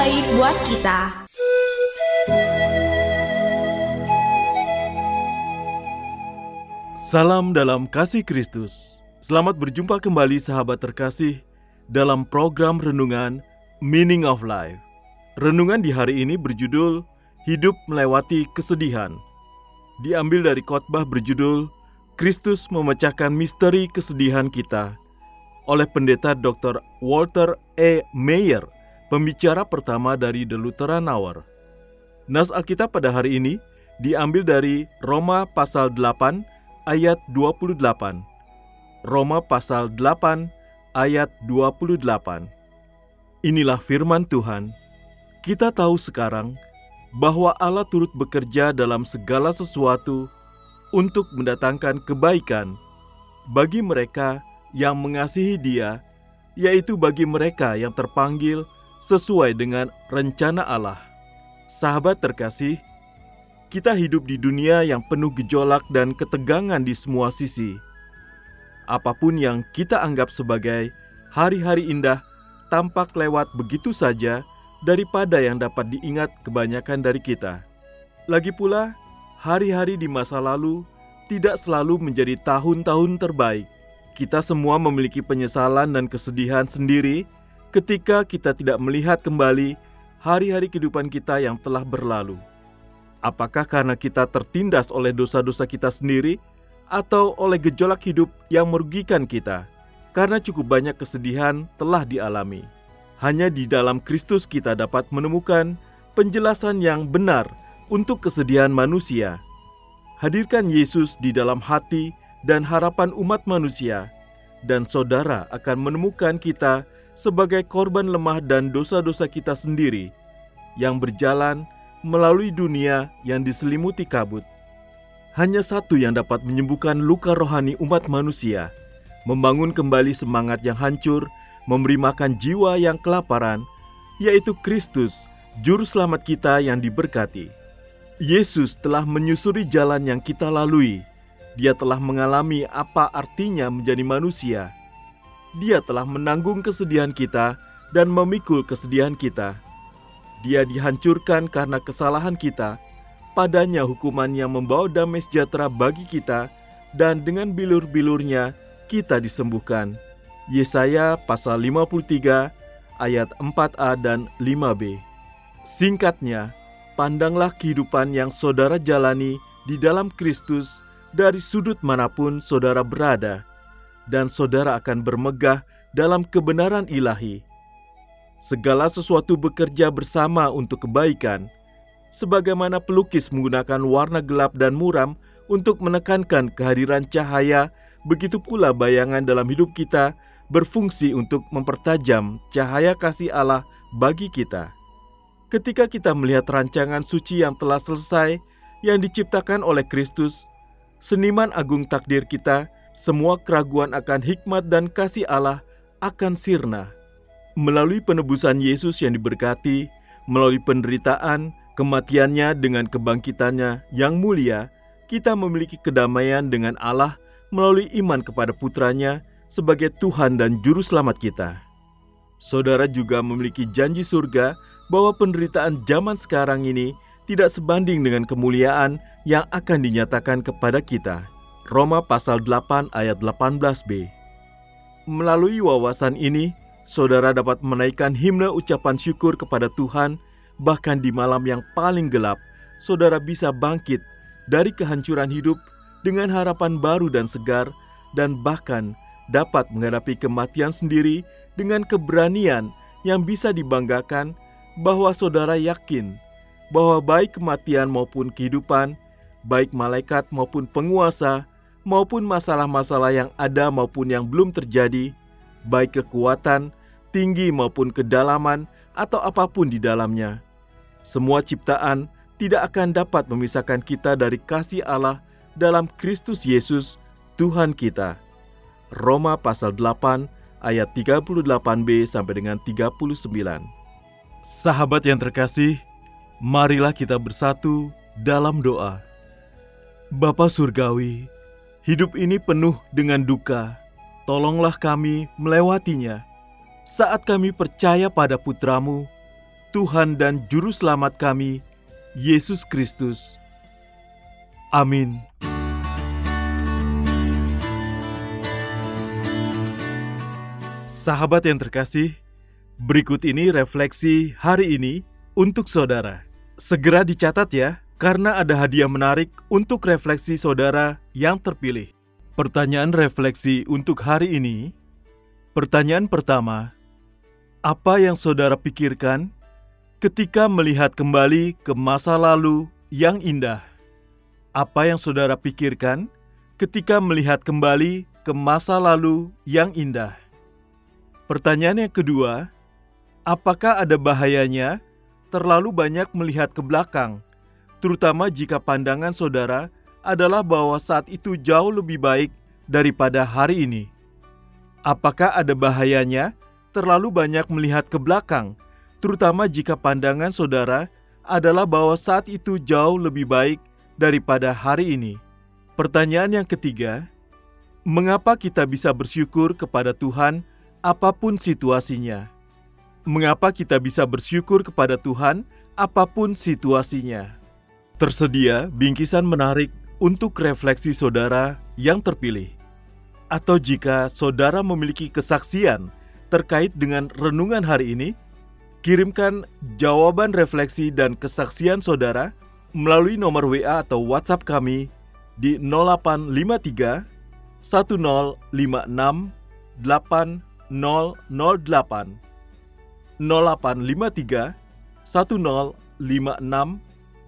baik buat kita Salam dalam kasih Kristus. Selamat berjumpa kembali sahabat terkasih dalam program renungan Meaning of Life. Renungan di hari ini berjudul Hidup Melewati Kesedihan. Diambil dari khotbah berjudul Kristus memecahkan misteri kesedihan kita oleh pendeta Dr. Walter E. Mayer, pembicara pertama dari The Lutheran Hour. Nas Alkitab pada hari ini diambil dari Roma pasal 8 ayat 28. Roma pasal 8 ayat 28. Inilah firman Tuhan. Kita tahu sekarang bahwa Allah turut bekerja dalam segala sesuatu untuk mendatangkan kebaikan bagi mereka yang mengasihi Dia, yaitu bagi mereka yang terpanggil sesuai dengan rencana Allah. Sahabat terkasih, kita hidup di dunia yang penuh gejolak dan ketegangan di semua sisi. Apa pun yang kita anggap sebagai hari-hari indah tampak lewat begitu saja daripada yang dapat diingat kebanyakan dari kita. Lagi pula, hari-hari di masa lalu tidak selalu menjadi tahun-tahun terbaik. Kita semua memiliki penyesalan dan kesedihan sendiri ketika kita tidak melihat kembali hari-hari kehidupan kita yang telah berlalu. Apakah karena kita tertindas oleh dosa-dosa kita sendiri, atau oleh gejolak hidup yang merugikan kita? Karena cukup banyak kesedihan telah dialami. Hanya di dalam Kristus kita dapat menemukan penjelasan yang benar untuk kesedihan manusia. Hadirkan Yesus di dalam hati dan harapan umat manusia, dan saudara akan menemukan kita sebagai korban lemah dan dosa-dosa kita sendiri yang berjalan melalui dunia yang diselimuti kabut. Hanya satu yang dapat menyembuhkan luka rohani umat manusia, membangun kembali semangat yang hancur, memberi makan jiwa yang kelaparan, yaitu Kristus, Juru Selamat kita yang diberkati. Yesus telah menyusuri jalan yang kita lalui. Dia telah mengalami apa artinya menjadi manusia. Dia telah menanggung kesedihan kita dan memikul kesedihan kita. Dia dihancurkan karena kesalahan kita. Padanya hukuman yang membawa damai sejahtera bagi kita dan dengan bilur-bilurnya kita disembuhkan. Yesaya pasal 53 ayat 4a dan 5b. Singkatnya, pandanglah kehidupan yang saudara jalani di dalam Kristus dari sudut mana pun saudara berada, dan saudara akan bermegah dalam kebenaran ilahi. Segala sesuatu bekerja bersama untuk kebaikan, sebagaimana pelukis menggunakan warna gelap dan muram untuk menekankan kehadiran cahaya, begitu pula bayangan dalam hidup kita berfungsi untuk mempertajam cahaya kasih Allah bagi kita. Ketika kita melihat rancangan suci yang telah selesai, yang diciptakan oleh Kristus, seniman agung takdir kita, semua keraguan akan hikmat dan kasih Allah akan sirna. Melalui penebusan Yesus yang diberkati, melalui penderitaan, kematiannya dengan kebangkitannya yang mulia, kita memiliki kedamaian dengan Allah melalui iman kepada putranya sebagai Tuhan dan Juru Selamat kita. Saudara juga memiliki janji surga bahwa penderitaan zaman sekarang ini tidak sebanding dengan kemuliaan yang akan dinyatakan kepada kita. Roma pasal 8 ayat 18b. Melalui wawasan ini, saudara dapat menaikkan himne ucapan syukur kepada Tuhan, bahkan di malam yang paling gelap, saudara bisa bangkit dari kehancuran hidup dengan harapan baru dan segar, dan bahkan dapat menghadapi kematian sendiri dengan keberanian yang bisa dibanggakan bahwa saudara yakin bahwa baik kematian maupun kehidupan, baik malaikat maupun penguasa, maupun masalah-masalah yang ada maupun yang belum terjadi, baik kekuatan, tinggi maupun kedalaman, atau apa pun di dalamnya. Semua ciptaan tidak akan dapat memisahkan kita dari kasih Allah dalam Kristus Yesus, Tuhan kita. Roma pasal 8 ayat 38b sampai dengan 39. Sahabat yang terkasih, marilah kita bersatu dalam doa. Bapa Surgawi, hidup ini penuh dengan duka. Tolonglah kami melewatinya saat kami percaya pada putramu, Tuhan dan Juru Selamat kami, Yesus Kristus. Amin. Sahabat yang terkasih, berikut ini refleksi hari ini untuk saudara. Segera dicatat ya, karena ada hadiah menarik untuk refleksi saudara yang terpilih. Pertanyaan refleksi untuk hari ini. Pertanyaan pertama, apa yang saudara pikirkan ketika melihat kembali ke masa lalu yang indah? Apa yang saudara pikirkan ketika melihat kembali ke masa lalu yang indah? Pertanyaan yang kedua, apakah ada bahayanya terlalu banyak melihat ke belakang, terutama jika pandangan saudara adalah bahwa saat itu jauh lebih baik daripada hari ini? Apakah ada bahayanya terlalu banyak melihat ke belakang, terutama jika pandangan saudara adalah bahwa saat itu jauh lebih baik daripada hari ini. Pertanyaan yang ketiga, mengapa kita bisa bersyukur kepada Tuhan apa pun situasinya? Mengapa kita bisa bersyukur kepada Tuhan apa pun situasinya? Tersedia bingkisan menarik untuk refleksi saudara yang terpilih. Atau jika saudara memiliki kesaksian terkait dengan renungan hari ini, kirimkan jawaban refleksi dan kesaksian saudara melalui nomor WA atau WhatsApp kami di 0853 1056 8008 0853 1056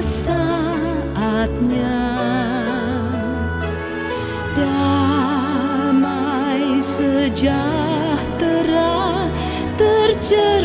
saatnya damai sejahtera terjadi.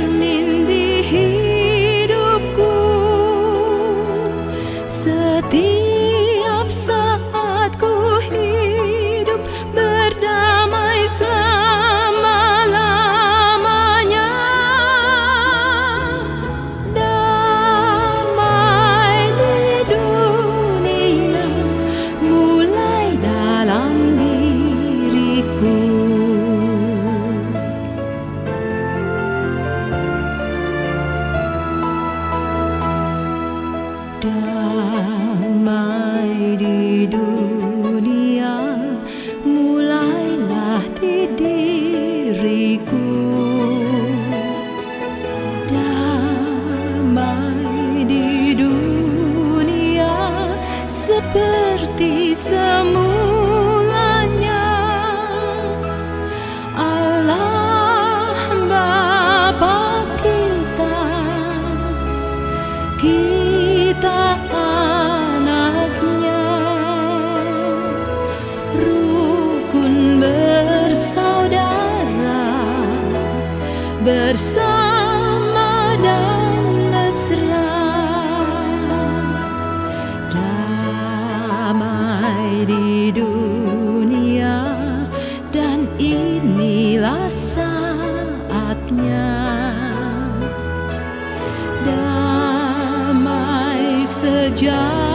Sejahtera